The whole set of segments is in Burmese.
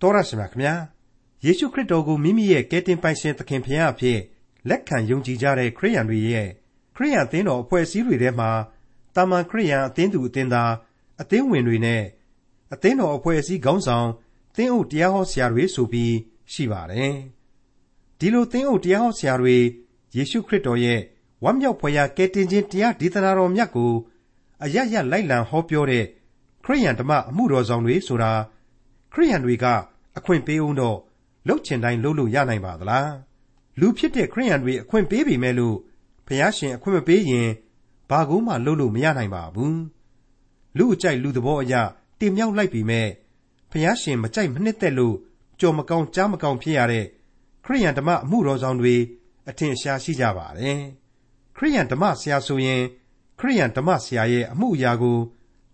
တော်ရရှိမြခင်ဗျာယေရှုခရစ်တော်ကိုမိမိရဲ့ကယ်တင်ပိုင်ရှင်သခင်ဖခင်အဖြစ်လက်ခံယုံကြည်ကြတဲ့ခရိယန်တွေရဲ့ခရိယန်အသင်းတော်အဖွဲ့အစည်းတွေထဲမှာတာမန်ခရိယန်အသင်းသူအသင်းသားအသင်းဝင်တွေနဲ့အသင်းတော်အဖွဲ့အစည်းခေါင်းဆောင်သင်းအုပ်တရားဟောဆရာတွေဆိုပြီးရှိပါတယ်ဒီလိုသင်းအုပ်တရားဟောဆရာတွေယေရှုခရစ်တော်ရဲ့ဝမ်းမြောက်ဖွယ်ရာကယ်တင်ခြင်းတရားဒေသနာတော်မြတ်ကိုအရရလိုက်လံဟောပြောတဲ့ခရိယန်ဓမ္မအမှုတော်ဆောင်တွေဆိုတာ ခရိယန်တွေကအခွင့်ပေးဦးတော့လှုပ်ချင်တိုင်းလှုပ်လို့ရနိုင်ပါသလားလူဖြစ်တဲ့ခရိယန်တွေအခွင့်ပေးပေမဲ့လို့ဖះရှင်အခွင့်မပေးရင်ဘာကူမှလှုပ်လို့မရနိုင်ပါဘူးလူအကြိုက်လူသဘောအရတင်မြောက်လိုက်ပြီမဲ့ဖះရှင်မကြိုက်မနှစ်သက်လို့ကြော်မကောင်းကြားမကောင်းဖြစ်ရတဲ့ခရိယန်ဓမ္မအမှုတော်ဆောင်တွေအထင်ရှားရှိကြပါတယ်ခရိယန်ဓမ္မဆရာဆိုရင်ခရိယန်ဓမ္မဆရာရဲ့အမှုအရာကို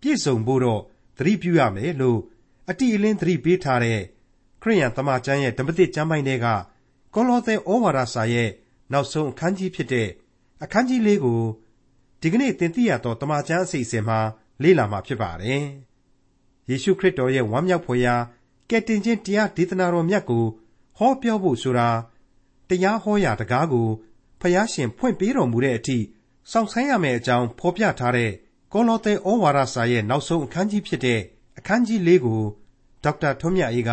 ပြည့်စုံဖို့တော့သတိပြုရမယ်လို့ အတိအလင်းသတိပေးထားတဲ့ခရိယန်သမကျမ်းရဲ့ဓမ္မသစ်ကျမ်းပိုင်းတွေကကောလောသဲဩဝါဒစာရဲ့နောက်ဆုံးအခန်းကြီးဖြစ်တဲ့အခန်းကြီးလေးကိုဒီကနေ့သင်သိရသောတမန်ကျမ်းအစီအစဉ်မှာလေ့လာမှာဖြစ်ပါတယ်။ယေရှုခရစ်တော်ရဲ့ဝမ်းမြောက်ဖွယ်ရာကယ်တင်ခြင်းတရားဒေသနာတော်မြတ်ကိုဟောပြောဖို့ဆိုတာတရားဟောရာတကားကိုဖျားရှင်ဖွင့်ပေးတော်မူတဲ့အထိစောင့်ဆိုင်းရမယ့်အကြောင်းဖော်ပြထားတဲ့ကောလောသဲဩဝါဒစာရဲ့နောက်ဆုံးအခန်းကြီးဖြစ်တဲ့ အခန်းကြီး၄ကိုဒေါက်တာထွန်းမြတ်အေးက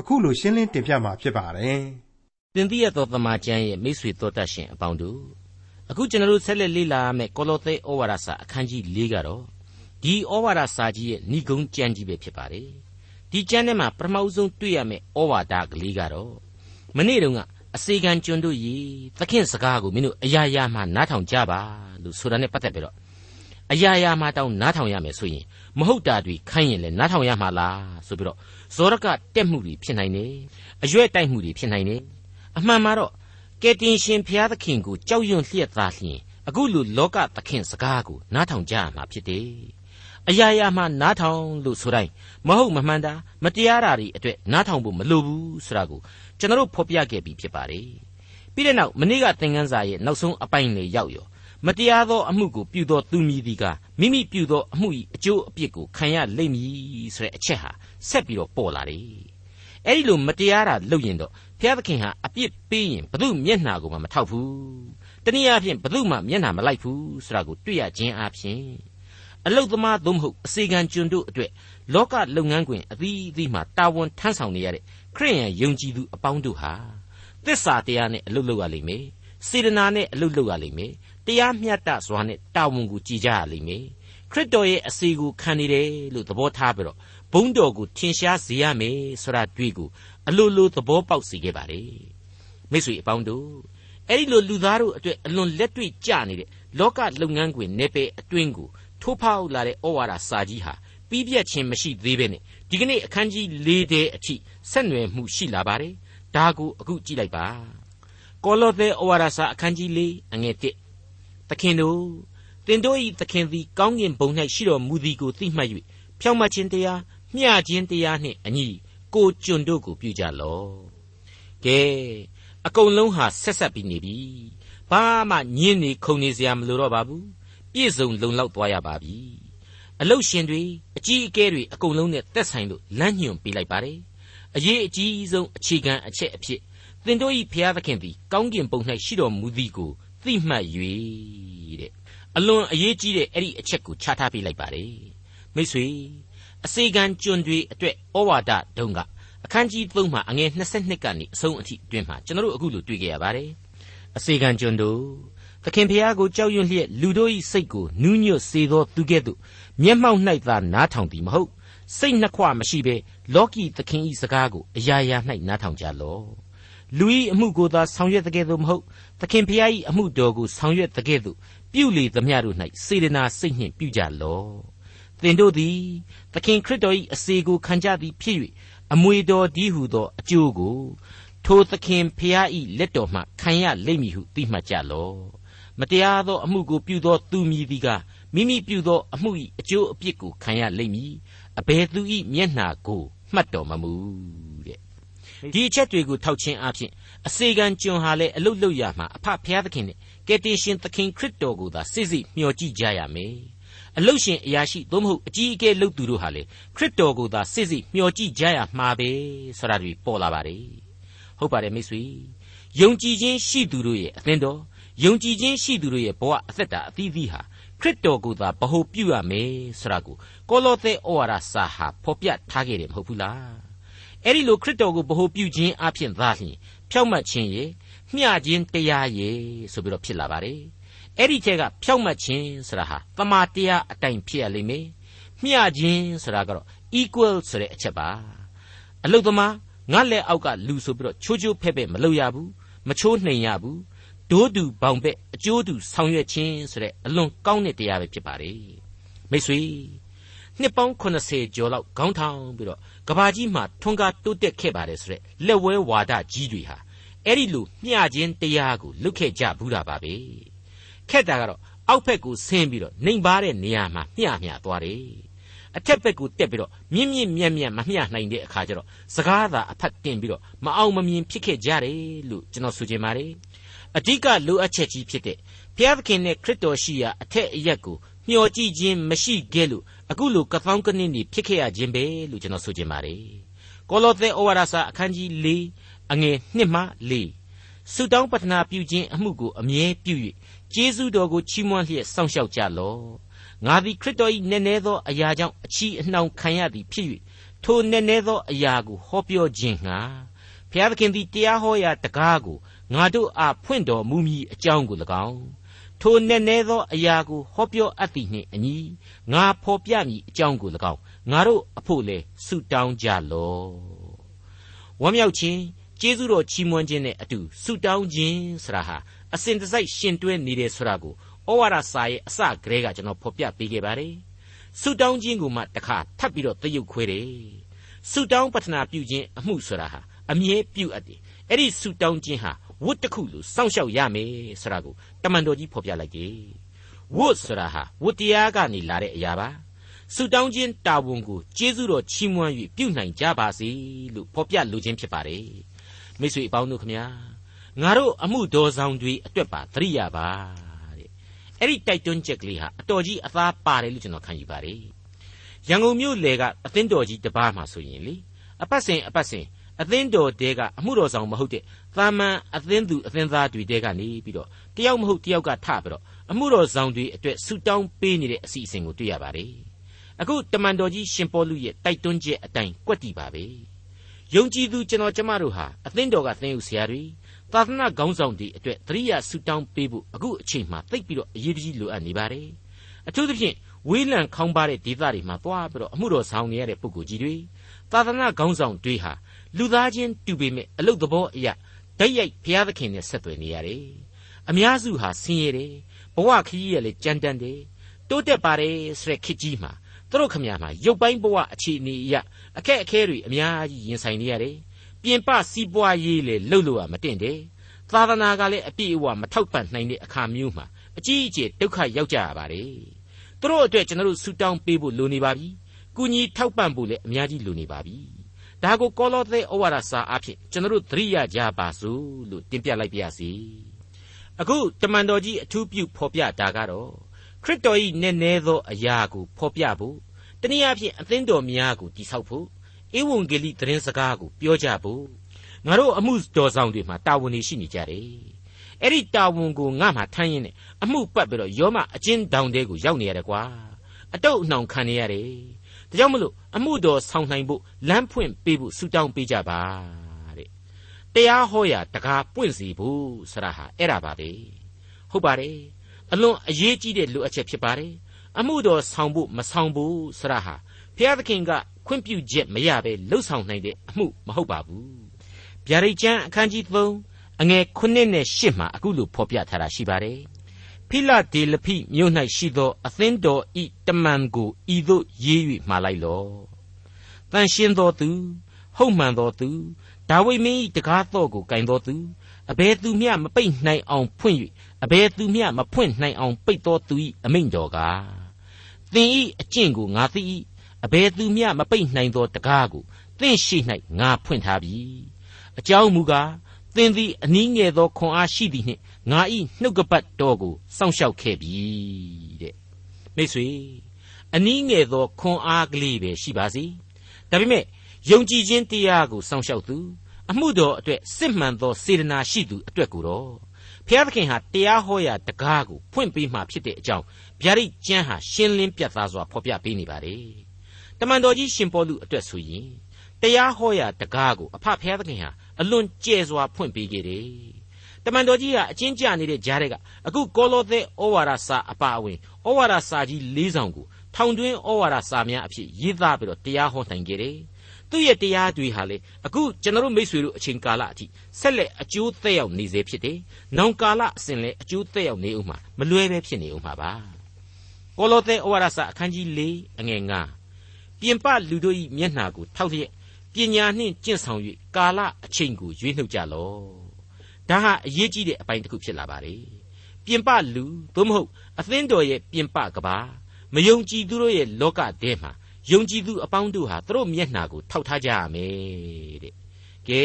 အခုလိုရှင်းလင်းတင်ပြมาဖြစ်ပါတယ်။တင်ပြရသောသမာကျမ်းရဲ့မိတ်ဆွေတော်တတ်ရှင်အပေါင်းတို့အခုကျွန်တော်တို့ဆက်လက်လေ့လာရမယ့်ကောလောသဲဩဝါဒစာအခန်းကြီး၄ကတော့ဒီဩဝါဒစာကြီးရဲ့ဏိဂုံးကျမ်းကြီးပဲဖြစ်ပါတယ်။ဒီကျမ်းထဲမှာပထမဦးဆုံးတွေ့ရမယ့်ဩဝါဒကလေးကတော့မနေ့တုန်းကအစေခံကျွန်တို့ရေသခင်စကားကိုမင်းတို့အရာရာမှနားထောင်ကြပါလို့ဆိုတာနဲ့ပတ်သက်ပြီးတော့အရာရာမှတောင်းနားထောင်ရမယ်ဆိုရင် မဟုတ်တာတွေခိုင်းရင်လည်းနားထောင်ရမှာလားဆိုပြီးတော့ဇောရကတက်မှုတွေဖြစ်နိုင်တယ်အရွက်တိုက်မှုတွေဖြစ်နိုင်တယ်အမှန်မှာတော့ကယ်တင်ရှင်ဘုရားသခင်ကိုကြောက်ရွံ့လျက်သားလျင်အခုလိုလောကသခင်စကားကိုနားထောင်ကြရမှာဖြစ်တယ်အရာရာမှနားထောင်လို့ဆိုတိုင်းမဟုတ်မမှန်တာမတရားတာတွေအတွက်နားထောင်ဖို့မလိုဘူးဆိုတာကိုကျွန်တော်ဖော်ပြခဲ့ပြီးဖြစ်ပါတယ်ပြီးတဲ့နောက်မနေ့ကသင်ခန်းစာရဲ့နောက်ဆုံးအပိုင်းလေးရောက်ရော မတရားသောအမှုကိုပြုသောသူမည်သည်ကမိမိပြုသောအမှု၏အကျိုးအပြစ်ကိုခံရလိမ့်မည်ဆိုတဲ့အချက်ဟာဆက်ပြီးတော့ပေါ်လာတယ်။အဲဒီလိုမတရားတာလုပ်ရင်တော့ဘုရားသခင်ဟာအပြစ်ပေးရင်ဘု து မျက်နှာကိုမှမထောက်ဘူး။တနည်းအားဖြင့်ဘု து မှမျက်နှာမလိုက်ဘူးဆိုတာကိုတွေ့ရခြင်းအပြင်အလုတ်သမားသို့မဟုတ်အစေခံကျွန်တို့အတွက်လောကလုပ်ငန်းခွင်အသီးသီးမှာတာဝန်ထမ်းဆောင်နေရတဲ့ခရိယန်ယုံကြည်သူအပေါင်းတို့ဟာသစ္စာတရားနဲ့အလုတ်လုပ်ရလိမ့်မယ်။စေတနာနဲ့အလုတ်လုပ်ရလိမ့်မယ် တရားမျှတစွာနဲ့တာဝန်ကိုကြည်ကြရလိမ့်မယ်ခရစ်တော်ရဲ့အစီကိုခံနေတယ်လို့သဘောထားပြီးတော့ဘုန်းတော်ကိုထင်ရှားစေရမယ်ဆိုတာတွေ့ကိုအလိုလိုသဘောပေါက်စေခဲ့ပါလေမိတ်ဆွေအပေါင်းတို့အဲ့ဒီလိုလူသားတို့အတွက်အလွန်လက်တွေ့ကြနေတဲ့လောကလုပ်ငန်းခွင်နေပယ်အတွင်းကိုထိုးဖောက်လာတဲ့ဩဝါဒစာကြီးဟာပြီးပြတ်ခြင်းမရှိသေးပဲနဲ့ဒီကနေ့အခန်းကြီး၄တဲအထိဆက်နွယ်မှုရှိလာပါတယ်ဒါကိုအခုကြည့်လိုက်ပါကောလောသဲဩဝါဒစာအခန်းကြီး၄အငယ်၁ သခင်တို့တင်တို့၏သခင်သည်ကောင်းကင်ဘုံ၌ရှိတော်မူသည်ကိုသိမှတ်၍ဖြောင့်မတ်ခြင်းတရားမျှခြင်းတရားနှင့်အညီကိုကျွန်တို့ကိုပြုကြလော့ကဲအကုန်လုံးဟာဆက်ဆက်ပြီးနေပြီဘာမှညင်းနေခုန်နေစရာမလိုတော့ပါဘူးပြည့်စုံလုံလောက်သွားရပါပြီအလုတ်ရှင်တွေအကြီးအကဲတွေအကုန်လုံးနဲ့တက်ဆိုင်လို့လမ်းညွှန်ပေးလိုက်ပါတယ်အရေးအကြီးဆုံးအခြေခံအချက်အဖြစ်သင်တို့၏ဖျားသခင်သည်ကောင်းကင်ဘုံ၌ရှိတော်မူသည်ကို သိမှတ်၍တဲ့အလွန်အရေးကြီးတဲ့အဲ့ဒီအချက်ကိုခြားထားပေးလိုက်ပါတယ်မိတ်ဆွေအစေခံကျွန်တွေအတွက်ဩဝါဒတုံးကအခန်းကြီး3မှာအငယ်22ကနေအဆုံးအထိအတွင်းမှာကျွန်တော်တို့အခုလိုတွေ့ကြရပါတယ်အစေခံကျွန်တို့သခင်ဖျားကိုကြောက်ရွံ့လျက်လူတို့၏စိတ်ကိုနူးညွတ်စေသောသူကဲ့သို့မျက်မှောက်၌သာနားထောင်သည်မဟုတ်စိတ်နှခွမရှိဘဲလောကီသခင်၏စကားကိုအရာရာ၌နားထောင်ကြလော့လူ၏အမှုကိုသာဆောင်ရွက်တဲ့ကဲ့သို့မဟုတ် သခင်ဖျား၏အမှုတော်ကိုဆောင်ရွက်တဲ့ကဲ့သို့ပြုလေသမျှတို့၌စေတနာစိတ်နှင့်ပြုကြလော့သင်တို့သည်သခင်ခရစ်တော်၏အစေကိုခံကြသည်ဖြစ်၍အမွေတော်ဒီဟုသောအကျိုးကိုထိုသခင်ဖျား၏လက်တော်မှခံရလိမ့်မည်ဟုသိမှတ်ကြလော့မတရားသောအမှုကိုပြုသောသူမည်သည်ကမိမိပြုသောအမှု၏အကျိုးအပြစ်ကိုခံရလိမ့်မည်အဘယ်သူ၏မျက်နှာကိုမှတ်တော်မမူတဲ့ဒီအချက်တွေကိုထောက်ခြင်းအပြင် အစေခံကျွန်ဟာလည်းအလုတ်လုတ်ရမှာအဖဖျားသခင်နဲ့ကယ်တင်ရှင်သခင်ခရစ်တော်ကိုသာစိစိမျှော်ကြည့်ကြရမယ်အလုရှင်အရာရှိသို့မဟုတ်အကြီးအကဲလုပ်သူတို့ဟာလေခရစ်တော်ကိုသာစိတ်စိတ်မျှော်ကြည့်ကြရမှာပဲဆိုတာတွေပေါ်လာပါတယ်ဟုတ်ပါတယ်မိတ်ဆွေယုံကြည်ခြင်းရှိသူတို့ရဲ့အသင်းတော်ယုံကြည်ခြင်းရှိသူတို့ရဲ့ဘဝအသက်တာအသီးသီးဟာခရစ်တော်ကိုသာဗဟုပြုရမယ်ဆိုတာကိုကောလောသဲဩဝါဒစာဟာဖော်ပြထားခဲ့တယ်မဟုတ်ဘူးလား အဲ့ဒီလိုခရစ်တော်ကိုဗဟုပြုခြင်းအပြင်သာလျှင်ဖြောက်မှတ်ခြင်းရဲ့မျှခြင်းတရားရဲ့ဆိုပြီးတော့ဖြစ်လာပါတယ်အဲ့ဒီကျက်ကဖြောက်မှတ်ခြင်းဆိုတာဟာတမာတရားအတိုင်းဖြစ်ရလိမ့်မယ်မျှခြင်းဆိုတာကတော့ equal ဆိုတဲ့အချက်ပါအလုသမားငါလက်အောက်ကလူဆိုပြီးတော့ချိုးချိုးဖဲ့ဖဲ့မလုပ်ရဘူးမချိုးနှိမ်ရဘူးဒိုးတူဘောင်ဘက်အကျိုးတူဆောင်ရွက်ခြင်းဆိုတဲ့အလွန်ကောင်းတဲ့တရားပဲဖြစ်ပါလေမိတ်ဆွေနှစ်ပေါင်း80ကျော်လောက်ခေါင်းထောင်ပြီးတော့ ကဘာကြီးမှာထွန်းကားတိုးတက်ခဲ့ပါတယ်ဆိုတဲ့လက်ဝဲဝါဒကြီးတွေဟာအဲ့ဒီလိုမျှခြင်းတရားကိုလွတ်ခဲ့ကြဘူးတာပါပဲခက်တာကတော့အောက်ဘက်ကိုဆင်းပြီးတော့နှိမ်ပါတဲ့နေရာမှာမျှမျှသွားတယ်အထက်ဘက်ကိုတက်ပြီးတော့မြင့်မြင့်မြတ်မြတ်မမျှနိုင်တဲ့အခါကျတော့စကားသာအဖတ်တင်ပြီးတော့မအောင်မမြင်ဖြစ်ခဲ့ကြတယ်လို့ကျွန်တော်ဆိုချင်ပါတယ်အဓိကလိုအပ်ချက်ကြီးဖြစ်တဲ့ဘုရားသခင်နဲ့ခရစ်တော်ရှိရာအထက်အရက်ကို မျှော်ကြည့်ခြင်းမရှိခဲ့လို့အခုလိုကသောင်းကနစ်နေဖြစ်ခဲ့ရခြင်းပဲလို့ကျွန်တော်ဆိုချင်ပါတယ်ကောလောသဲဩဝါဒစာအခန်းကြီး၄အငယ်1မှ4ဆုတောင်းပတနာပြုခြင်းအမှုကိုအမြဲပြု၍ကျေးဇူးတော်ကိုချီးမွမ်းလျက်စောင့်ရှောက်ကြလော့ငါသည်ခရစ်တော်၏နည်းနည်းသောအရာကြောင့်အချီအနှောင်ခံရသည်ဖြစ်၍ထိုနည်းနည်းသောအရာကိုဟောပြောခြင်းငှာဘုရားသခင်သည်တရားဟောရာတကားကိုငါတို့အားဖွင့်တော်မူမည်အကြောင်းကို၎င်း ထိုနည်းနည်းသောအရာကိုဟောပြောအပ်သည်နှင့်အညီငါဖော်ပြမည်အကြောင်းကို၎င်းငါတို့အဖို့လေဆုတောင်းကြလော့ဝမ်းမြောက်ခြင်းကျေးဇူးတော်ချီးမွမ်းခြင်းနဲ့အတူဆုတောင်းခြင်းဆိုတာဟာအစဉ်တစိုက်ရှင်တွဲနေတယ်ဆိုတာကိုဩဝါဒစာရဲ့အစကတည်းကကျွန်တော်ဖော်ပြပေးခဲ့ပါတယ်ဆုတောင်းခြင်းကိုမှတခါထပ်ပြီးတော့သရုပ်ခွဲတယ်ဆုတောင်းပတနာပြုခြင်းအမှုဆိုတာဟာအမြဲပြုအပ်တယ်အဲ့ဒီဆုတောင်းခြင်းဟာ ဝတ်တစ်ခုလိုစောင့်ရှောက်ရမယ်ဆိုတာကိုတမန်တော်ကြီးဖော်ပြလိုက်တယ်ဝတ်ဆိုတာဟာဝတ်တရားကနေလာတဲ့အရာပါဆုတောင်းခြင်းတာဝန်ကိုကျေးဇူးတော်ချီးမွမ်း၍ပြုနိုင်ကြပါစေလို့ဖော်ပြလိုခြင်းဖြစ်ပါတယ်မိတ်ဆွေအပေါင်းတို့ခမညာငါတို့အမှုတော်ဆောင်တွေအတွက်ပါသတိရပါတဲ့အဲ့ဒီတိုက်တွန်းချက်ကလေးဟာအတော်ကြီးအသားပါတယ်လို့ကျွန်တော်ခံယူပါတယ်ရန်ကုန်မြို့လေကအသင်းတော်ကြီးတပားမှာဆိုရင်လေအပတ်စဉ်အပတ်စဉ် အသင်းတော်တဲကအမှုတော်ဆောင်မဟုတ်တဲ့သာမန်အသင်းသူအသင်းသားတွေတဲကနေပြီးတော့တယောက်မဟုတ်တယောက်ကထပြီးတော့အမှုတော်ဆောင်တွေအတွက်ဆူတောင်းပေးနေတဲ့အစီအစဉ်ကိုတွေ့ရပါတယ်အခုတမန်တော်ကြီးရှင်ပေါလုရဲ့တိုက်တွန်းချက်အတိုင်းကွက်တီပါပဲယုံကြည်သူကျွန်တော်ကျမတို့ဟာအသင်းတော်ကသင်ယူဆရာတွေသာသနာခေါင်းဆောင်တွေအတွက်သတိရဆူတောင်းပေးဖို့အခုအချိန်မှသိပ်ပြီးတော့အရေးကြီးလိုအပ်နေပါတယ်အထူးသဖြင့်ဝေးလံခေါင်းပါတဲ့ဒေသတွေမှာသွားပြီးတော့အမှုတော်ဆောင်နေရတဲ့ပုဂ္ဂိုလ်ကြီးတွေသာသနာခေါင်းဆောင်တွေဟာ လူသားချင်းတူပေမဲ့အလုတ်သဘောအရာဓာတ်ရိုက်ဘုရားသခင်နဲ့ဆက်သွယ်နေရတယ်အများစုဟာဆင်းရဲတယ်ဘဝခရီးရလေကြမ်းတမ်းတယ်တိုးတက်ပါတယ်ဆိုတဲ့ခေတ်ကြီးမှာသူတို့ခမညာမှာရုပ်ပိုင်းဘဝအခြေအနေအရအခက်အခဲတွေအများကြီးရင်ဆိုင်နေရတယ်ပြင်ပစီးပွားရေးလေလှုပ်လို့ရမတင်တယ်သာသနာကလည်းအပြည့်အဝမထောက်ပံ့နိုင်တဲ့အခါမျိုးမှာအကြီးအကျယ်ဒုက္ခရောက်ကြရပါတယ်သူတို့အတွက်ကျွန်တော်တို့ဆူတောင်းပေးဖို့လိုနေပါပြီကုညီထောက်ပံ့ဖို့လည်းအများကြီးလိုနေပါပြီ ဒါကိုကောလောသဲဩဝါဒစာအဖြစ်ကျွန်တော်တို့သတိရကြပါစို့လို့တင်ပြလိုက်ပါရစေအခုတမန်တော်ကြီးအထူးပြုဖော်ပြတာကတော့ခရစ်တော်၏နည်းနည်းသောအရာကိုဖော်ပြဖို့တနည်းအားဖြင့်အသင်းတော်များကိုတိဆောက်ဖို့ဧဝံဂေလိသတင်းစကားကိုပြောကြဖို့ငါတို့အမှုတော်ဆောင်တွေမှာတာဝန်တွေရှိနေကြတယ်အဲ့ဒီတာဝန်ကိုငါမှထမ်းရင်းနဲ့အမှုပတ်ပြီးတော့ယောမအချင်းတောင်တဲကိုရောက်နေရတယ်ကွာအတုတ်အနှောင်ခံနေရတယ် ဒါကြောင့်မလို့အမှုတော်ဆောင်နိုင်ဖို့လမ်းဖွင့်ပေးဖို့ဆုတောင်းပေးကြပါတဲ့တရားဟောရာတကားပွင့်စီဖို့ဆရာဟာအဲ့ဒါပါပဲဟုတ်ပါတယ်အလွန်အရေးကြီးတဲ့လိုအပ်ချက်ဖြစ်ပါတယ်အမှုတော်ဆောင်ဖို့မဆောင်ဖို့ဆရာဟာဘုရားသခင်ကခွင့်ပြုချက်မရဘဲလှုပ်ဆောင်နိုင်တဲ့အမှုမဟုတ်ပါဘူးဗျာဒိတ်ကျမ်းအခန်းကြီး3အငယ်9နဲ့10မှာအခုလိုဖော်ပြထားတာရှိပါတယ် ဖိလဒေလဖိမြို့၌ရှိသော အသင်းတော်ဤတမန်ကိုဤသို့ရေး၍မှာလိုက်လော့။တန်ရှင်းသောသူဟုတ်မှန်သောသူဒါဝိမင်း၏တကားတော့ကိုကင်သောသူအဘယ်သူမျှမပိတ်နိုင်အောင်ဖွင့်၍အဘယ်သူမျှမဖွင့်နိုင်အောင်ပိတ်သောသူ၏အမိန့်တော်ကားသင်၏အကျင့်ကိုငါသိ၏အဘယ်သူမျှမပိတ်နိုင်သောတကားကိုသင်ရှိ၌ငါဖွင့်ထားပြီအကြောင်းမူကားသင်သည်အနည်းငယ်သောခွန်အားရှိသည်နှင့် ငါဤနှုတ်ကပတ်တော်ကိုစောင့်ရှောက်ခဲ့ပြီတဲ့မိတ်ဆွေအနည်းငယ်သောခွန်အားကလေးပဲရှိပါစေဒါပေမဲ့ယုံကြည်ခြင်းတရားကိုစောင့်ရှောက်သူအမှုတော်အတွက်စစ်မှန်သောစေတနာရှိသူအတွက်ကိုတော့ဖျားသခင်ဟာတရားဟောရာတကားကိုဖွင့်ပေးမှဖြစ်တဲ့အကြောင်းဗျာဒိတ်ကျမ်းဟာရှင်းလင်းပြတ်သားစွာဖော်ပြပေးနေပါတယ်တမန်တော်ကြီးရှင်ပေါလုအတွက်ဆိုရင်တရားဟောရာတကားကိုအဖဖျားသခင်ဟာအလွန်ကျဲစွာဖွင့်ပေးခဲ့တယ် တမန်တော်ကြီးကအချင်းကြနေတဲ့ကြားတွေကအခုကောလောသဲဩဝါဒစာအပါအဝင်ဩဝါဒစာကြီး၄ဆောင်ကိုထောင်တွင်းဩဝါဒစာများအဖြစ်ရေးသားပြီးတော့တရားဟောနိုင်ခဲ့တယ်။သူ့ရဲ့တရားတွေဟာလေအခုကျွန်တော်တို့မိษွေတို့အချိန်ကာလအထိဆက်လက်အကျိုးသက်ရောက်နေစေဖြစ်တယ်။နောင်ကာလအစဉ်လည်းအကျိုးသက်ရောက်နေဦးမှာမလွဲပဲဖြစ်နေဦးမှာပါ။ကောလောသဲဩဝါဒစာအခန်းကြီး၄အငယ်9ပြင်ပလူတို့၏မျက်နှာကိုထောက်လျက်ပညာနှင့်ကျင့်ဆောင်၍ကာလအချိန်ကိုရွေးနှုတ်ကြလော့။ ဒါဟာအရေးကြီးတဲ့အပိုင်းတစ်ခုဖြစ်လာပါလေ။ပြင်ပလူသို့မဟုတ်အသင်းတော်ရဲ့ပြင်ပကဘာမယုံကြည်သူတို့ရဲ့လောကထဲမှာယုံကြည်သူအပေါင်းတို့ဟာသူတို့မျက်နှာကိုထောက်ထားကြရမယ်တဲ့ကဲ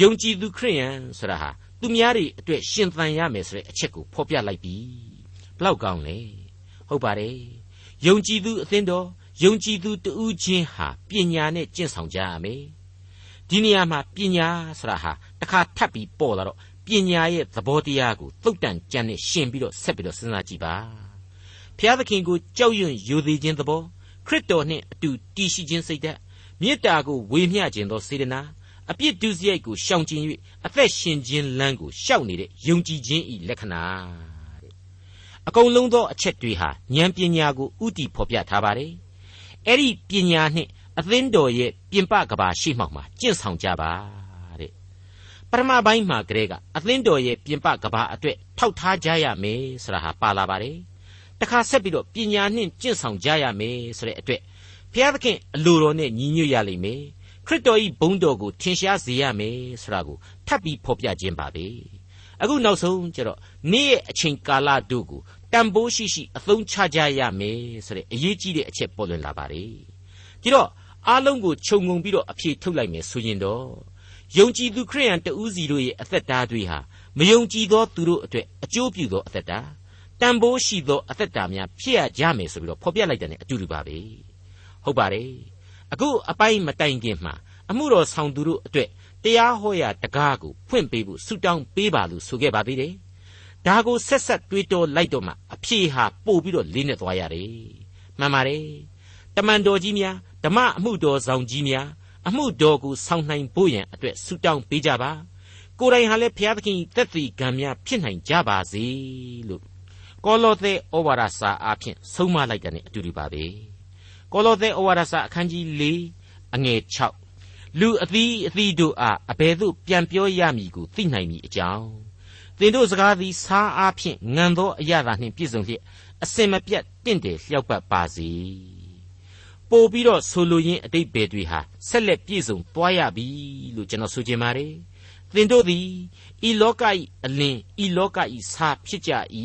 ယုံကြည်သူခရိယန်ဆိုတာဟာသူများတွေအတွက်ရှင်သန်ရမယ်ဆိုတဲ့အချက်ကိုဖော်ပြလိုက်ပြီဘလောက်ကောင်းလဲဟုတ်ပါတယ်ယုံကြည်သူအသင်းတော်ယုံကြည်သူတူးချင်းဟာပညာနဲ့ကျင့်ဆောင်ကြရမယ်ဒီနေရာမှာပညာဆိုတာဟာ တစ်ခါထပ်ပြီးပေါ်လာတော့ပညာရဲ့သဘောတရားကိုသုတ်တန်ကြံနဲ့ရှင်ပြီးတော့ဆက်ပြီးတော့စဉ်းစားကြည့်ပါဖျားသခင်ကိုကြောက်ရွံ့ယိုသေးခြင်းသဘောခရစ်တော်နှင့်အတူတည်ရှိခြင်းစိတ်ဓာတ်မေတ္တာကိုဝေမျှခြင်းသောစေတနာအပြစ်ဒုစရိုက်ကိုရှောင်ကျဉ်၍အသက်ရှင်ခြင်းလမ်းကိုရှောက်နေတဲ့ယုံကြည်ခြင်းဤလက္ခဏာတဲ့အကုန်လုံးသောအချက်တွေဟာဉာဏ်ပညာကိုဥတီဖော်ပြထားပါတယ်အဲ့ဒီပညာနှင့်အသင်းတော်ရဲ့ပြင်ပကဘာရှိမှောက်မှာကျင့်ဆောင်ကြပါတဲ့ ပရမပိုင်းမှာကလေးကအသင်းတော်ရဲ့ပြင်ပကဘာအတွက်ထောက်ထားကြရမယ်ဆိုတာဟာပါလာပါတယ်တခါဆက်ပြီးတော့ပညာနှင့်ကျင့်ဆောင်ကြရမယ်ဆိုတဲ့အတွက်ဘုရားသခင်အလိုတော်နဲ့ညီညွတ်ရလိမ့်မယ်ခရစ်တော်၏ဘုန်းတော်ကိုထင်ရှားစေရမယ်ဆိုတာကိုထပ်ပြီးဖော်ပြခြင်းပါပဲအခုနောက်ဆုံးကျတော့နေ့ရဲ့အချိန်ကာလတို့ကိုတန်ဖိုးရှိရှိအသုံးချကြရမယ်ဆိုတဲ့အရေးကြီးတဲ့အချက်ပေါ်လွင်လာပါတယ်ဒီတော့အားလုံးကိုခြုံငုံပြီးတော့အဖြေထုတ်လိုက်မယ်ဆိုရင်တော့ ယုံကြည်သူခရိယန်တဦးစီတို့ရဲ့အသက်တာတွေဟာမယုံကြည်သောသူတို့အတွက်အကျိုးပြုသောအသက်တာတန်ဖိုးရှိသောအသက်တာများဖြစ်ရကြမယ်ဆိုပြီးတော့ဖော်ပြလိုက်တဲ့အတူတူပါပဲဟုတ်ပါတယ်အခုအပိုင်းမတိုင်ခင်မှာအမှုတော်ဆောင်သူတို့အတွက်တရားဟောရာတကားကိုဖွင့်ပေးဖို့ဆုတောင်းပေးပါလို့ဆိုခဲ့ပါသေးတယ်ဒါကိုဆက်ဆက်တွေးတောလိုက်တော့မှအဖြေဟာပို့ပြီးတော့လေးနဲ့သွားရတယ်မှန်ပါတယ်တမန်တော်ကြီးများဓမ္မအမှုတော်ဆောင်ကြီးများ အမှုတော်ကိုဆောင်နိုင်ဖို့ရန်အတွက်ဆုတောင်းပေးကြပါကိုယ်တိုင်ဟာလည်းဘုရားသခင်သက်သေကံများဖြစ်နိုင်ကြပါစေလို့ကောလောသဲဩဝါဒစာအဖြစ်ဆုံးမလိုက်တဲ့ ਨੇ အတူတူပါပဲကောလောသဲဩဝါဒစာအခန်းကြီး၄အငယ်6လူအသီးအသီးတို့အားအဘယ်သို့ပြန်ပြောရမည်ကိုသိနိုင်မည်အကြောင်းသင်တို့စကားသည်စားအားဖြင့်ငံသောအရာသာနှင့်ပြည့်စုံလျက်အစင်မပြတ်တင့်တယ်လျှောက်ပတ်ပါစေ ပို့ပြီးတော့ဆိုလိုရင်းအတိတ်ဘယ်တွေဟာဆက်လက်ပြည့်စုံသွားရပြီလို့ကျွန်တော်ဆိုချင်ပါတယ်သင်တို့သည်ဤလောက၏အလင်းဤလောက၏ဆာဖြစ်ကြ၏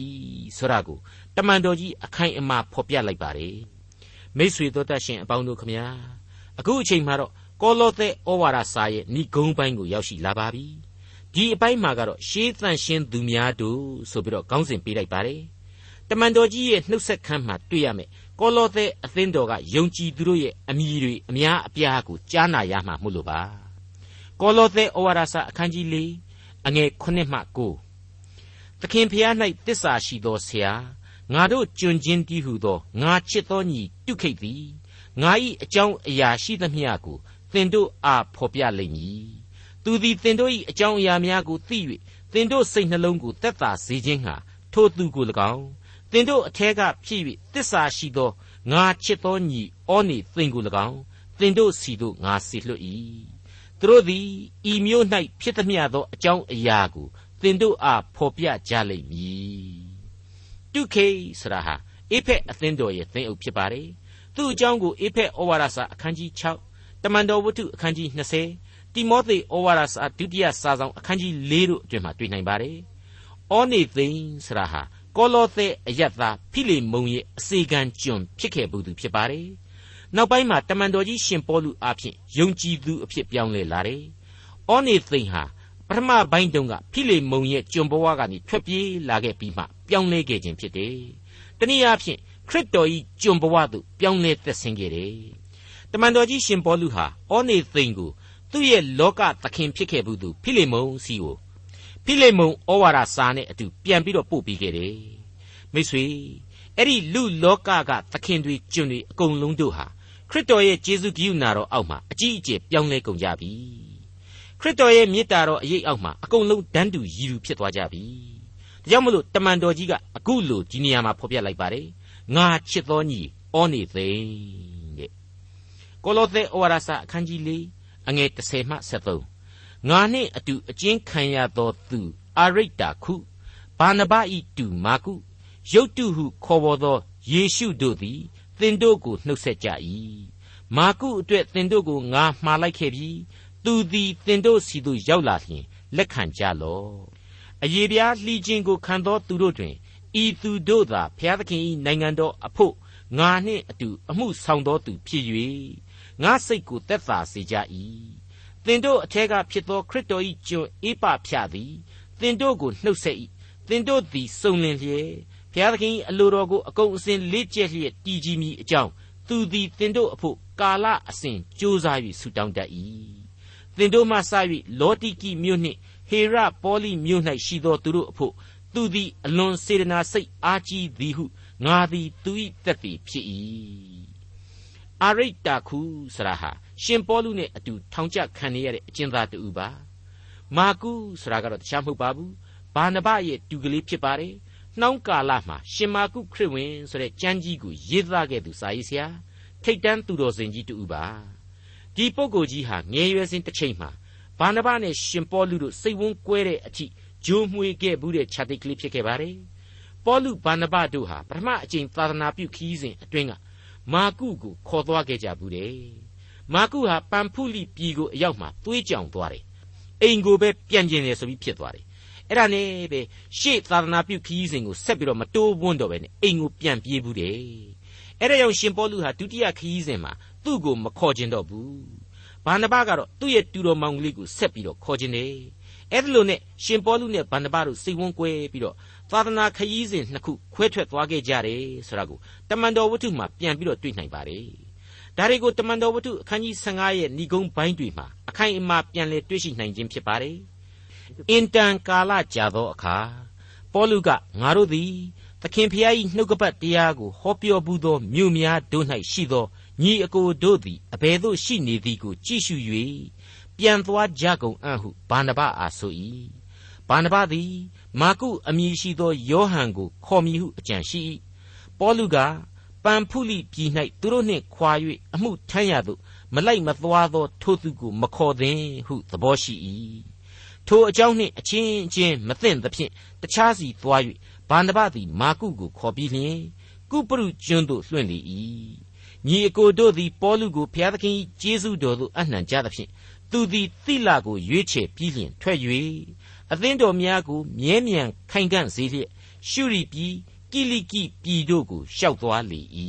ဆိုတာကိုတမန်တော်ကြီးအခိုင်အမာဖော်ပြလိုက်ပါတယ်မိษွေတို့တတ်ရှင်အပေါင်းတို့ခမညာအခုအချိန်မှာတော့ကောလောသဲဩဝါဒစာရဲ့ဏိဂုံးပိုင်းကိုရောက်ရှိလာပါပြီဒီအပိုင်းမှာကတော့ရှေးသန့်ရှင်းသူများတို့ဆိုပြီးတော့ခေါင်းစဉ်ပေးလိုက်ပါတယ်တမန်တော်ကြီးရဲ့နှုတ်ဆက်ခမ်းမှာတွေ့ရမယ် ကောလောသဲအသင်းတော်ကယုံကြည်သူတို့ရဲ့အမိတွေအများအပြားကိုကြားနာရမှာမို့လို့ပါကောလောသဲဩဝါဒစာအခန်းကြီး၄အငယ်9မှ9သခင်ဖျား၌တစ္ဆာရှိသောဆရာငါတို့ကျွန်ချင်းတည်းဟုသောငါချစ်သောညီတုခိတ်သည်ငါ၏အကြောင်းအရာရှိသမျှကိုသင်တို့အားဖော်ပြလိမ့်မည်သူသည်သင်တို့၏အကြောင်းအရာများကိုသိ၍သင်တို့စိတ်နှလုံးကိုတက်တာစေခြင်းဟာထိုသူကို၎င်းသ င်တို့အထက်ကဖြစ်၍တစ္ဆာရှိသောငါချစ်သောညီဩနေသင်ကို၎င်းသင်တို့စီတို့ငါစီလွတ်၏သူတို့သည်ဤမျိုး၌ဖြစ်သမျှသောအကြောင်းအရာကိုသင်တို့အားဖော်ပြကြလိမ့်မည်တုခေဆိုတာဟာအေဖက်အသင်းတော်ရဲ့သင်းအုပ်ဖြစ်ပါတယ်သူ့အကြောင်းကိုအေဖက်ဩဝါဒစာအခန်းကြီး6တမန်တော်ဝတ္ထုအခန်းကြီး20တိမောသေဩဝါဒစာဒုတိယစာဆောင်အခန်းကြီး4တို့အတွင်မှာတွေ့နိုင်ပါတယ်ဩနေသိန်းဆိုတာဟာ ကောလောသဲအယတ်သားဖိလိမုန်ရဲ့အစေခံကျွန်ဖြစ်ခဲ့ဘူးသူဖြစ်ပါတယ်နောက်ပိုင်းမှာတမန်တော်ကြီးရှင်ပေါလုအားဖြင့်ယုံကြည်သူအဖြစ်ပြောင်းလဲလာတယ်။အောနေသိန်ဟာပထမပိုင်းတုန်းကဖိလေမုန်ရဲ့ကျွန်ဘဝကနေထွက်ပြေးလာခဲ့ပြီးမှပြောင်းလဲခဲ့ခြင်းဖြစ်တယ်။တနည်းအားဖြင့်ခရစ်တော်၏ကျွန်ဘဝသို့ပြောင်းလဲသက်ဆင်းခဲ့တယ်တမန်တော်ကြီးရှင်ပေါလုဟာဩနေသိန်ကိုသူ့ရဲ့လောကသခင်ဖြစ်ခဲ့ဘူးသူဖိလိမုန်စီကို ဖိလိမုန်ဩဝါဒစာနဲ့အတူပြန်ပြီးတော့ပို့ပြီးခဲ့တယ်မိတ်ဆွေအဲ့ဒီလူလောကကသခင်တွေကျွန်တွေအကုန်လုံးတို့ဟာခရစ်တော်ရဲ့ကျေးဇူးကရုဏာတော်အောက်မှာအကြီးအကျယ်ပြောင်းလဲကုန်ကြပြီခရစ်တော်ရဲ့မေတ္တာတော်အရေးအောက်မှာအကုန်လုံးတန်းတူရည်သူဖြစ်သွားကြပြီဒါကြောင့်မလို့တမန်တော်ကြီးကအခုလိုဒီနေရာမှာဖော်ပြလိုက်ပါတယ်ငါချစ်တော်ညီဩနေသိတဲ့ကိုလောသဲဩဝါဒစာအခန်းကြီး၄အငယ်30မှ73 ငါနှင့်အတူအကျဉ်းခံရသောသူအာရိတ္တာခုဘာနဘဤတူမာကုရုတ်တုဟုခေါ်ပေါ်သောယေရှုတို့သည်သင်တို့ကိုနှုတ်ဆက်ကြ၏မာကုအတွက်သင်တို့ကိုငါမှားလိုက်ခဲ့ပြီသူသည်သင်တို့စီသို့ရောက်လာလျှင်လက်ခံကြလော့အယေပြားလှီခြင်းကိုခံသောသူတို့တွင်ဤသူတို့သာဘုရားသခင်၏နိုင်ငံတော်အဖို့ငါနှင့်အတူအမှုဆောင်သောသူဖြစ်၍ငါစိတ်ကိုသက်သာစေကြ၏ သင်တို့အထက်ကဖြစ်သောခရစ်တော်၏ကျွန်အေးပဖြာသည်သင်တို့ကိုနှုတ်ဆက်၏သင်တို့သည်စုံလင်လျက်ဘုရားသခင်၏အလိုတော်ကိုအကုန်အစင်လေ့ကျက်လျက်တည်ကြည်မိအကြောင်းသူသည်သင်တို့အဖို့ကာလအစဉ်ကြိုးစား၍ဆုတောင်းတတ်၏သင်တို့မှစ၍လောတိကိမြို့နှင့်ဟေရပေါလိမြို့၌ရှိသောသူတို့အဖို့သူသည်အလွန်စေတနာစိတ်အားကြီးသည်ဟုငါသည်သူ၏သက်သေဖြစ်၏အာရိတ္တာခုဆရာဟာ ရှင်ပေါလုနဲ့အတူထောင်ကျခံနေရတဲ့အကျဉ်းသားတူပါမာကုဆရာကတော့တခြားမဟုတ်ပါဘူးဘာနဘရဲ့တူကလေးဖြစ်ပါတယ်နှောင်းကာလမှာရှင်မာကုခရစ်ဝင်ဆိုတဲ့ကျမ်းကြီးကိုရေးသားခဲ့သူစာရေးဆရာထိတ်တန်းသူတော်စင်ကြီးတူပါဒီပုဂ္ဂိုလ်ကြီးဟာငယ်ရွယ်စဉ်တစ်ချိန်မှာဘာနဘနဲ့ရှင်ပေါလုတို့စိတ်ဝန်းကွဲတဲ့အထိဂျိုးမွေခဲ့ဘူးတဲ့ခြာတိတ်ကလေးဖြစ်ခဲ့ပါတယ်ပေါလုဘာနဘတို့ဟာပထမအကြိမ်သာသနာပြုခီးစဉ်အတွင်းကမာကုကိုခေါ်သွားခဲ့ကြဘူးတဲ့ မာကုဟာပန်ဖုလိပြည်ကိုအရောက်မှာသွေးကြောင်သွားတယ်အိမ်ကိုပဲပြန်ကျင်တယ်ဆိုပြီးဖြစ်သွားတယ်အဲ့ဒါနဲ့ပဲရှေ့သာသနာပြုခီးစဉ်ကိုဆက်ပြီးတော့မတိုးဝန်းတော့ပဲနဲ့အိမ်ကိုပြန်ပြေးဘူးတယ်အဲ့ဒါကြောင့်ရှင်ပေါလုဟာဒုတိယခီးစဉ်မှာသူ့ကိုမခေါ်ခြင်းတော့ဘူးဘာနဘကတော့သူ့ရဲ့တူတော်မောင်ကလေးကိုဆက်ပြီးတော့ခေါ်ခြင်းတယ်အဲ့ဒါလို့နဲ့ရှင်ပေါလုနဲ့ဘာနဘတို့စိတ်ဝန်းကွဲပြီးတော့သာသနာခရီးစဉ်နှစ်ခုခွဲထွက်သွားခဲ့ကြတယ်ဆိုတာကိုတမန်တော်ဝတ္ထုမှာပြန်ပြီးတော့တွေ့နိုင်ပါတယ် ဒါတွေကိုတမန်တော်ဝတ္ထုအခန်းကြီး15ရဲ့ဏိဂုံးပိုင်းတွေမှာအခိုင်အမာပြန်လည်တွေ့ရှိနိုင်ခြင်းဖြစ်ပါတယ်အင်တန်ကာလကြာသောအခါပေါလုကငါတို့သည်သခင်ဖျား၏နှုတ်ကပတ်တရားကိုဟောပြောဘူးသောမြို့များတို့၌ရှိသောညီအကိုတို့သည်အဘယ်သို့ရှိနေသည်ကိုကြည့်ရှု၍ပြန်သွားကြကုန်အံ့ဟုဘာနဘအားဆို၏ဘာနဘသည် မာကုအမည်ရှိသောယောဟန်ကိုခေါ်မည်ဟုအကြံရှိ၏ပေါလုက ပန်ဖုလိပြည်၌သူတို့နှင့်ခွာ၍အမှုထမ်းရသို့မလိုက်မသွားသော ထိုသူကိုမခေါ်သင်ဟုသဘောရှိ၏ထိုအကြောင်းနှင့်အချင်းချင်းမသင့်သဖြင့်တခြားစီသွား၍ဘာနဘသည်မာကုကိုခေါ်ပြီးလျှင်ကုပရုကျွန်းသို့လွှင့်လေ၏ညီအကိုတို့သည်ပေါလုကိုဘုရားသခင်၏ကျေးဇူးတော်သို့အနှံကြသဖြင့်သူသည်သိလကိုရွေးချယ်ပြီးလျင်ထွက်၍အသင်းတော်များကိုမြဲမြံခိုင်ခံ့စေလျက်ရှုရီပြည် ကိလိကိပြည်တို့ကိုရှောက်သွားလေ၏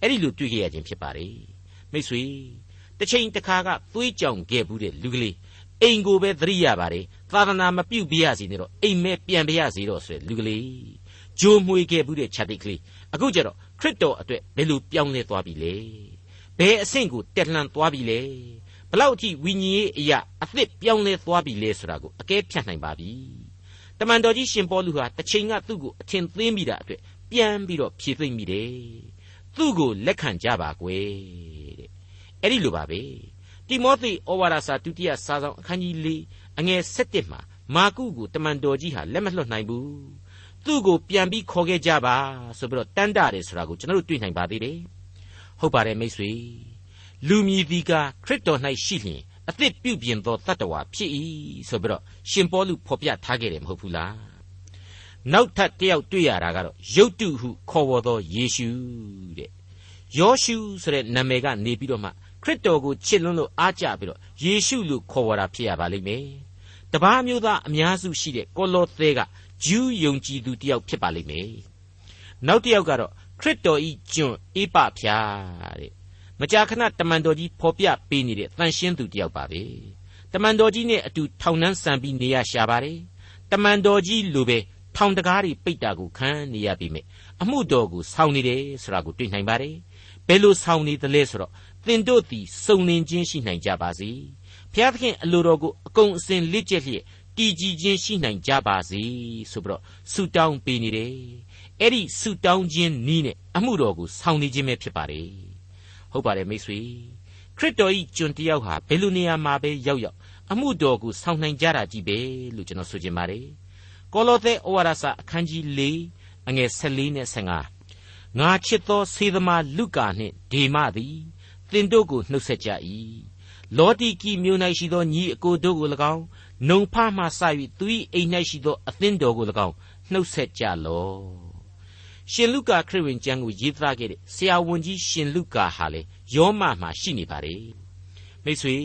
အဲ့ဒီလိုတွေ့ခဲ့ရခြင်းဖြစ်ပါတယ်မိတ်ဆွေတစ်ချိန်တစ်ခါကသွေးကြောင်ခဲ့ဘူးတဲ့လူကလေးအိမ်ကိုပဲသတိရပါတယ်သာသနာမပြုတ်ပြရစီနဲ့တော့အိမ်မဲပြန်ပြရစီတော့ဆိုတဲ့လူကလေးဂျိုးမွေခဲ့ဘူးတဲ့ခြာတိတ်ကလေးအခုကျတော့ခရစ်တော်အတွက်ဘယ်လိုပြောင်းလဲသွားပြီလဲဘယ်အဆင့်ကိုတက်လှမ်းသွားပြီလဲဘလောက်အထိဝိညာဉ်ရေးအရာအသစ်ပြောင်းလဲသွားပြီလဲဆိုတာကိုအကဲဖြတ်နိုင်ပါပြီတ မန်တော်ကြီးရှင်ပေါလုဟာတစ်ချိန်ကသူ့ကိုအထင်သေးမိတာအတွက်ပြန်ပြီးတော့ဖြည့်သိမ့်မိတယ်သူ့ကိုလက်ခံကြပါကွယ်တဲ့အဲ့ဒီလိုပါပဲတိမောသေဩဝါဒစာဒုတိယစာဆောင်အခန်းကြီး၄အငယ်၁၁မှာမာကုကိုတမန်တော်ကြီးဟာလက်မလွတ်နိုင်ဘူးသူ့ကိုပြန်ပြီးခေါ်ခဲ့ကြပါဆိုပြီးတော့တန်တာတယ်ဆိုတာကိုကျွန်တော်တို့တွေ့နိုင်ပါသေးတယ်ဟုတ်ပါတယ်မိတ်ဆွေလူမြည်သည်ကခရစ်တော်၌ရှိလျင် အသစ်ပြုပြင်သောတတ္တဝါဖြစ်၏ဆိုပြီးတော့ရှင်ပေါလုဖော်ပြထားခဲ့တယ်မဟုတ်ဘူးလားနောက်ထပ်တယောက်တွေ့ရတာကတော့ယုတ်တုဟုခေါ်ဝေါ်သောယေရှုတဲ့ယောရှုဆိုတဲ့နာမည်ကနေပြီးတော့မှခရစ်တော်ကိုချစ်လွန်းလို့အားကြပြီးတော့ယေရှုလို့ခေါ်ဝေါ်တာဖြစ်ရပါလိမ့်မယ်တပားမျိုးသားအများစုရှိတဲ့ကောလောသဲကဂျူးယုံကြည်သူတယောက်ဖြစ်ပါလိမ့်မယ်နောက်တစ်ယောက်ကတော့ခရစ်တော်ဤကျွန်းအေးပဖျားတဲ့ မကြာခဏတမန်တော်ကြီးဖော်ပြပေးနေတဲ့တန်ရှင်းသူတယောက်ပါပဲတမန်တော်ကြီးနဲ့အတူထောင်နှန်းဆံပြီးနေရရှာပါတယ်တမန်တော်ကြီးလိုပဲထောင်တကားတွေပိတ်တာကိုခံနေရပြီမဲ့အမှုတော်ကိုဆောင်းနေတယ်ဆိုတာကိုတွေ့နိုင်ပါတယ်ဘယ်လိုဆောင်းနေသလဲဆိုတော့သင်တို့သည်စုံလင်ခြင်းရှိနိုင်ကြပါစေဘုရားသခင်အလိုတော်ကိုအကုန်အစင်လက်ကျက်လျက်တည်ကြည်ခြင်းရှိနိုင်ကြပါစေဆိုပြီးတော့ဆုတောင်းပေးနေတယ်အဲ့ဒီဆုတောင်းခြင်းနီးနဲ့အမှုတော်ကိုဆောင်းနေခြင်းပဲဖြစ်ပါတယ် ဟုတ်ပါတယ်မိတ်ဆွေခရစ်တော်ဤကျွန်တယောက်ဟာဘယ်လိုနေရာမှာပဲရောက်ရောက်အမှုတော်ကိုဆောင်းနိုင်ကြတာကြီးပဲလို့ကျွန်တော်ဆိုချင်ပါတယ်ကောလောသဲဩဝါဒစာအခန်းကြီး၄အငယ်14နဲ့15ငါချစ်သောစေသမားလုကာနှင့်ဒေမသည်သင်တို့ကိုနှုတ်ဆက်ကြ၏လောတိကီမြို့၌ရှိသောညီအကိုတို့ကို၎င်းနှုံဖမှစ၍သူ၏အိမ်၌ရှိသောအသင်းတော်ကို၎င်းနှုတ်ဆက်ကြလော့ ရှင်လုကာခရစ်ဝင်ကျမ်းကိုရေးသားခဲ့တဲ့ဆရာဝန်ကြီးရှင်လုကာဟာလေယောမမှာရှိနေပါတယ်မိတ်ဆွေ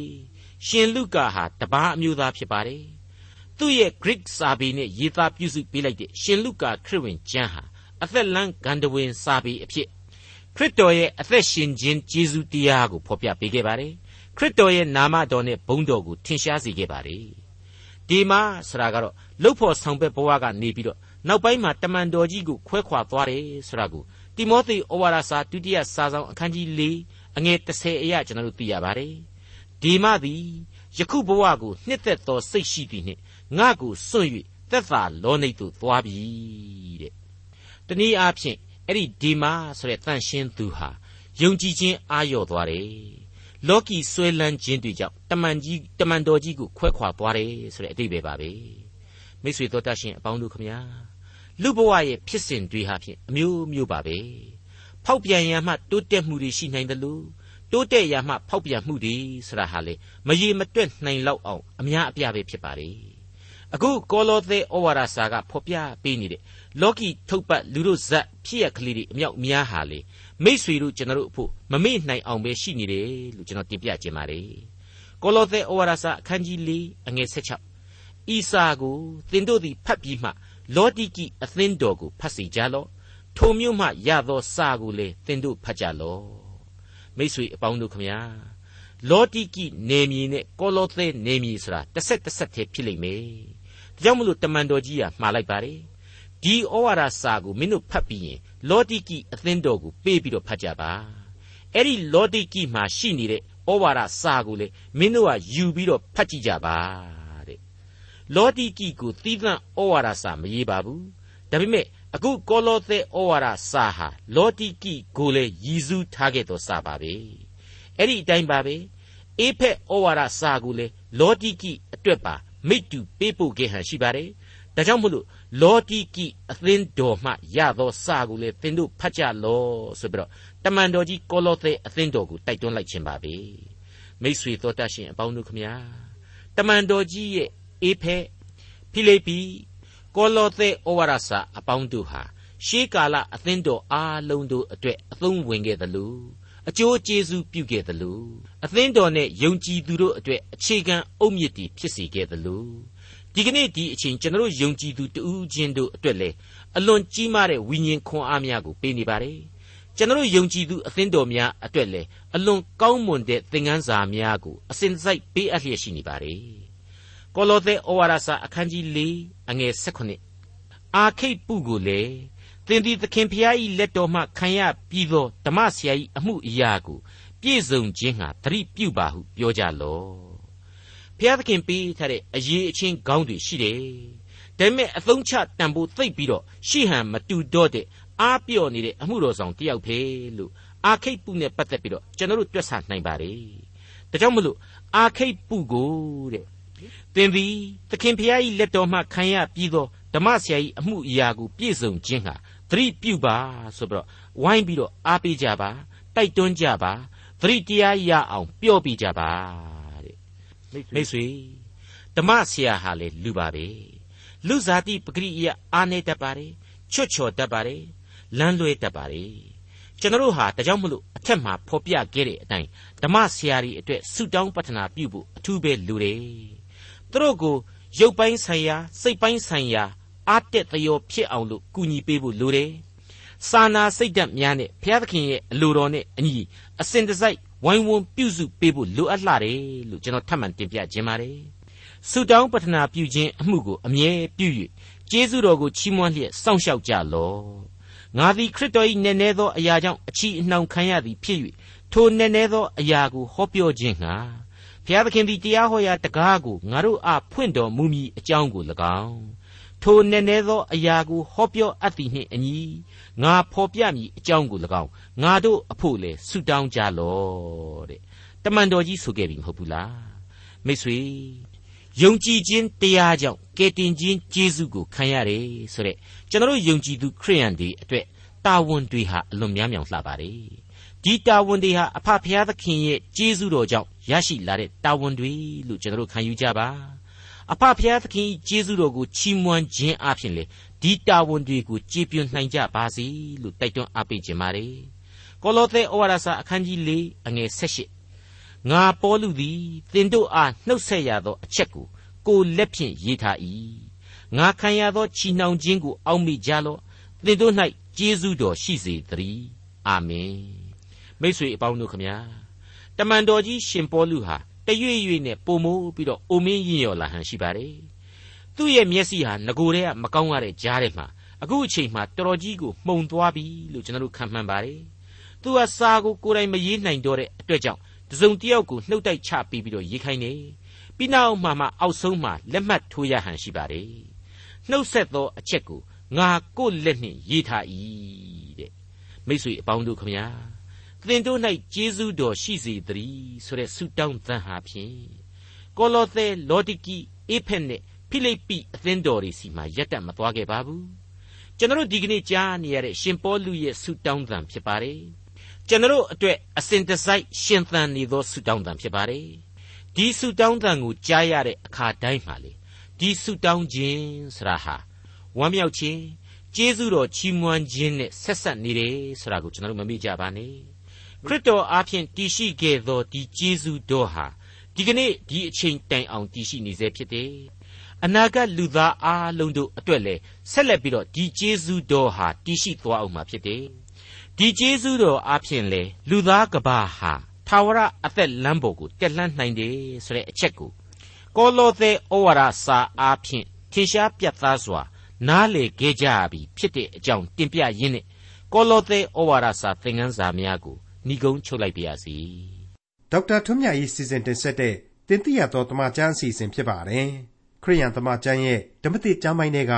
ရှင်လုကာဟာတပားအမျိုးသားဖြစ်ပါတယ်သူ့ရဲ့ Greek စာပေနဲ့ရေးသားပြုစုပေးလိုက်တဲ့ရှင်လုကာခရစ်ဝင်ကျမ်းဟာအသက်လန်းဂန္ဓဝင်စာပေအဖြစ်ခရစ်တော်ရဲ့အသက်ရှင်ခြင်းကျေးဇူးတရားကိုဖော်ပြပေးခဲ့ပါတယ်ခရစ်တော်ရဲ့နာမတော်နဲ့ဘုန်းတော်ကိုထင်ရှားစေခဲ့ပါတယ်ဒီမှာဆိုတာကတော့လှုပ်ဖို့ဆောင်ဘက်ဘဝကနေပြီးတော့ နောက်ပိုင်းမှာတမန်တော်ကြီးကိုခွဲခွာသွားတယ်ဆိုတာကိုတိမောသေဩဝါဒစာဒုတိယစာဆောင်အခန်းကြီး၄အငယ်30အရာကျွန်တော်တို့သိရပါတယ်ဒီမသည်ယခုဘဝကိုနှစ်သက်သောစိတ်ရှိသည်နှင့်ငါကိုစွန့်၍သက်သာလောနိတ်သို့သွားပြီတဲ့တနည်းအားဖြင့်အဲ့ဒီဒီမာဆိုတဲ့တန်ရှင်းသူဟာယုံကြည်ခြင်းအာရော့သွားတယ်လောကီဆွဲလန်းခြင်းတွေကြောင့်တမန်ကြီးတမန်တော်ကြီးကိုခွဲခွာသွားတယ်ဆိုတဲ့အတိတ်ပဲပါပဲမိတ်ဆွေတို့တတ်ရှင်အပေါင်းတို့ခမညာ လူဘဝရဲ့ဖြစ်စဉ်တွေဟာဖြင့်အမျိုးမျိုးပါပဲဖောက်ပြန်ရမှတိုးတက်မှုတွေရှိနိုင်တယ်လို့တိုးတက်ရမှဖောက်ပြန်မှုတွေဆိုတာဟာလေမရေမတွက်နိုင်လောက်အောင်အများအပြားပဲဖြစ်ပါလေအခုကောလောသဲဩဝါဒစာကဖော်ပြပေးနေတဲ့လောကီထုတ်ပတ်လူတို့ဇက်ဖြစ်ရကလေးတွေအမြောက်များဟာလေမိษွေတို့ကျွန်တော်တို့အဖို့မမေ့နိုင်အောင်ပဲရှိနေတယ်လို့ကျွန်တော်တင်ပြခြင်းပါတယ်ကောလောသဲဩဝါဒစာအခန်းကြီး၄အငယ်16ဤစာကိုသင်တို့သည်ဖတ်ပြီးမှ လောတိကိအသင်းတော်ကိုဖတ်စီကြလော့ထိုမျိုးမှရသောစာကိုလေသင်တို့ဖတ်ကြလော့မိษွေအပေါင်းတို့ခမညာလောတိကိနေမီနဲ့ကောလောသဲနေမီဆိုတာတစ်ဆက်တစ်ဆက်တည်းဖြစ်လိမ့်မယ်ဒါကြောင့်မလို့တမန်တော်ကြီးကမှားလိုက်ပါတယ်ဒီဩဝါဒစာကိုမင်းတို့ဖတ်ပြီးရင်လောတိကိအသင်းတော်ကိုပေးပြီးတော့ဖတ်ကြပါအဲ့ဒီလောတိကိမှာရှိနေတဲ့ဩဝါဒစာကိုလေမင်းတို့ကယူပြီးတော့ဖတ်ကြည့်ကြပါတဲ့ လောတိကိကိုသီးသန့်ဩဝါဒစာမရေးပါဘူးဒါပေမဲ့အခုကောလောသဲဩဝါဒစာဟာလောတိကိကိုလေရည်စူးထားခဲ့သောစာပါပဲအဲ့ဒီအတိုင်းပါပဲအေဖက်ဩဝါဒစာကိုလေလောတိကိအတွက်ပါမိတ္တူပေးပို့ခဲ့ဟန်ရှိပါတယ်ဒါကြောင့်မို့လို့လောတိကိအသင်းတော်မှရသောစာကိုလေသင်တို့ဖတ်ကြလောဆိုပြီးတော့တမန်တော်ကြီးကောလောသဲအသင်းတော်ကိုတိုက်တွန်းလိုက်ခြင်းပါပဲမိษွေတော်တတ်ရှင်အပေါင်းတို့ခမညာတမန်တော်ကြီးရဲ့ အေဖဲဖိလိပ္ပိကောလောသဲဩဝါဒစာအပေါင်းတို့ဟာရှေးကာလအသင်းတော်အားလုံးတို့အတွက်အသုံးဝင်ခဲ့သလိုအကျိုးကျေးဇူးပြုခဲ့သလိုအသင်းတော်နဲ့ယုံကြည်သူတို့အတွက်အခြေခံအုတ်မြစ်တည်ဖြစ်စေခဲ့သလိုဒီကနေ့ဒီအချိန်ကျွန်တော်ယုံကြည်သူတဦးချင်းတို့အတွက်လည်းအလွန်ကြီးမားတဲ့ဝိညာဉ်ခွန်အားများကိုပေးနေပါတယ်ကျွန်တော်ယုံကြည်သူအသင်းတော်များအတွက်လည်းအလွန်ကောင်းမွန်တဲ့သင်ခန်းစာများကိုအစဉ်စိုက်ပေးအပ်လျက်ရှိနေပါတယ် ကောလောသဲဩဝါဒစာအခန်းကြီး၄အငယ်၁၈အာခိတ်ပုကိုလည်းသင်သည်သခင်ဖျား၏လက်တော်မှခံရပြီးသောဓမ္မဆရာ၏အမှုအရာကိုပြည့်စုံခြင်းဟာသတိပြုပါဟုပြောကြလော့ဘုရားသခင်ပေးထားတဲ့အရေးအချင်းကောင်းတွေရှိတယ်ဒါပေမဲ့အသုံးချတန်ဖိုးသိပ်ပြီးတော့ရှိဟန်မတူတော့တဲ့အားပြော့နေတဲ့အမှုတော်ဆောင်တယောက်ဖေလို့အာခိတ်ပုနဲ့ပတ်သက်ပြီးတော့ကျွန်တော်တို့တွက်ဆနိုင်ပါတယ်ဒါကြောင့်မလို့အာခိတ်ပုကိုတဲ့ သင်သည်သခင်ဖျား၏လက်တော်မှခံရပြီးသောဓမ္မဆရာ၏အမှုအရာကိုပြည့်စုံခြင်းဟာသတိပြုပါဆိုပြီးတော့ဝိုင်းပြီးတော့အားပေးကြပါတိုက်တွန်းကြပါသတိတရားရအောင်ပြောပြကြပါတဲ့မိတ်ဆွေဓမ္မဆရာဟာလေလူပါပဲလူဇာတိပဂရိယအာနေတတ်ပါတယ်ချွတ်ချော်တတ်ပါတယ်လမ်းလွဲတတ်ပါတယ်ကျွန်တော်တို့ဟာဒါကြောင့်မလို့အထက်မှာဖော်ပြခဲ့တဲ့အတိုင်းဓမ္မဆရာကြီးအတွက်ဆုတောင်းပတ္ထနာပြုဖို့အထူးပဲလူတယ် သူတို့ကိုရုပ်ပိုင်းဆိုင်ရာစိတ်ပိုင်းဆိုင်ရာအားတက်သရောဖြစ်အောင်လို့ကူညီပေးဖို့လိုတယ်။စာနာစိတ်ဓာတ်များနဲ့ဘုရားသခင်ရဲ့အလိုတော်နဲ့အညီအစဉ်တစိုက်ဝိုင်းဝန်းပြုစုပေးဖို့လိုအပ်လာတယ်လို့ကျွန်တော်ထပ်မံတင်ပြခြင်းပါတယ်။ဆုတောင်းပတနာပြုခြင်းအမှုကိုအမြဲပြု၍ကျေးဇူးတော်ကိုချီးမွမ်းလျက်စောင့်ရှောက်ကြလော့ငါသည်ခရစ်တော်၏နည်းနည်းသောအရာကြောင့်အချီအနှောင်ခံရသည်ဖြစ်၍ထိုနည်းနည်းသောအရာကိုဟောပြောခြင်းငှာ ဘုရားသခင်သည်တရားဟောရာတကားကိုငါတို့အားဖွင့်တော်မူမည်အကြောင်းကို၎င်းထိုနည်းနည်းသောအရာကိုဟောပြောအပ်သည်နှင့်အညီငါဖော်ပြမည်အကြောင်းကို၎င်းငါတို့အဖို့လေဆုတောင်းကြလော့တဲ့တမန်တော်ကြီးဆိုခဲ့ပြီမဟုတ်ဘူးလားမိတ်ဆွေယုံကြည်ခြင်းတရားကြောင့်ကယ်တင်ခြင်းကျေးဇူးကိုခံရတယ်ဆိုတဲ့ကျွန်တော်ယုံကြည်သူခရိယန်တွေအတွက်တာဝန်တွေဟာအလွန်များမြောင်လှပါတယ် ဒီတာဝန်တွေဟာအဖဖျားသခင်ရဲ့ကျေးဇူးတော်ကြောင့်ရရှိလာတဲ့တာဝန်တွေလို့ကျွန်တော်ခံယူကြပါအဖဖျားသခင်ကျေးဇူးတော်ကိုချီးမွမ်းခြင်းအပြင်လေဒီတာဝန်တွေကိုကြည်ပြွန်နိုင်ကြပါစေလို့တိုက်တွန်းအားပေးခြင်းပါတယ်ကောလောသဲဩဝါဒစာအခန်းကြီး၄အငယ်၁၈ငါပေါလုသည်သင်တို့အားနှုတ်ဆက်ရသောအချက်ကိုကိုလက်ဖြင့်ရေးထား၏ငါခံရသောချီနှောင်ခြင်းကိုအောက်မေ့ကြလော့သင်တို့၌ကျေးဇူးတော်ရှိစေတည်းအာမင် မိတ်ဆွေအပေါင်းတို့ခမညာတမန်တော်ကြီးရှင်ပေါလုဟာတရွေ့ရွေ့နဲ့ပုံမိုးပြီးတော့အိုမင်းရင်ရော်လာဟန်ရှိပါတယ်သူ့ရဲ့မျက်စိဟာငကိုယ်တည်းကမကောင်းရတဲ့ကြားထဲမှာအခုအချိန်မှာတော်တော်ကြီးကိုမှုန်သွားပြီလို့ကျွန်တော်တို့ခံမှန်းပါတယ်သူဟာစာကိုကိုယ်တိုင်မရေးနိုင်တော့တဲ့အတွက်ကြောင့်တစုံတစ်ယောက်ကိုနှုတ်တိုက်ချပြီးပြီးတော့ရေးခိုင်းနေပြီးနောက်မှမှအောက်ဆုံးမှလက်မှတ်ထိုးရဟန်ရှိပါတယ်နှုတ်ဆက်သောအချက်ကိုငါကိုယ်လက်နှင့်ရေးထား၏တဲ့မိတ်ဆွေအပေါင်းတို့ခမညာ သင်တို့၌ကျေးဇူးတော်ရှိစေတည်းဆိုတဲ့ဆုတောင်းသံဟာဖြင့်ကောလောသဲလောတိကိအေဖက်နဲ့ဖိလိပ္ပိအသင်းတော်တွေစီမှာရက်တက်မသွားခဲ့ပါဘူးကျွန်တော်ဒီကနေ့ကြားနေရတဲ့ရှင်ပေါလုရဲ့ဆုတောင်းသံဖြစ်ပါတယ်ကျွန်တော်အတွက်အစဉ်တစိုက်ရှင်သန်နေသောဆုတောင်းသံဖြစ်ပါတယ်ဒီဆုတောင်းသံကိုကြားရတဲ့အခါတိုင်းမှာလေဒီဆုတောင်းခြင်းဆရာဟာဝမ်းမြောက်ခြင်းကျေးဇူးတော်ချီးမွမ်းခြင်းနဲ့ဆက်ဆက်နေတယ်ဆိုတာကိုကျွန်တော်တို့မမေ့ကြပါနဲ့ ခရစ်တော်အားဖြင့်တည်ရှိခဲ့သောဒီကျေးဇူးတော်ဟာဒီကနေ့ဒီအချိန်တိုင်အောင်တည်ရှိနေစေဖြစ်တယ်အနာဂတ်လူသားအားလုံးတို့အတွက်လည်းဆက်လက်ပြီးတော့ဒီကျေးဇူးတော်ဟာတည်ရှိသွားအောင်မှာဖြစ်တယ်ဒီကျေးဇူးတော်အားဖြင့်လေလူသားကဘာဟာထာဝရအသက်လမ်းပေါ်ကိုတက်လှမ်းနိုင်တယ်ဆိုတဲ့အချက်ကိုကောလောသဲဩဝါဒစာအားဖြင့်ထင်ရှားပြတ်သားစွာ နားလေခဲ့ကြပြီဖြစ်တဲ့အကြောင်းတင်ပြရင်းနဲ့ကောလောသဲဩဝါဒစာသင်ခန်းစာများကို ဏိဂုံးချုပ်လိုက်ပါရစေဒေါက်တာထွန်းမြတ်ရေးစီစဉ်တင်ဆက်တဲ့တင်ပြတော်တမချန်းအစီအစဉ်ဖြစ်ပါတယ်ခရိယန်တမချန်းရဲ့ဓမ္မတိကျမ်းပိုင်းတွေက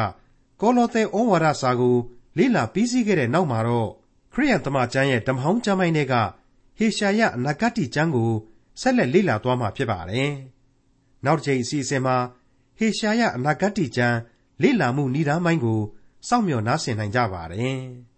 ကောလောသဲဩဝါဒစာကိုလေ့လာပြီးစီးခဲ့တဲ့နောက်မှာတော့ခရိယန်တမချန်းရဲ့ဓမ္မဟောင်းကျမ်းပိုင်းတွေကဟေရှာယအနာဂတ်ကျမ်းကိုဆက်လက်လေ့လာသွားမှာဖြစ်ပါတယ်နောက်တစ်ချိန်အစီအစဉ်မှာဟေရှာယအနာဂတ်ကျမ်းလေ့လာမှုဏ္ဍာန်းပိုင်းကိုစောင့်မျှော်နားဆင်နိုင်ကြပါတယ်။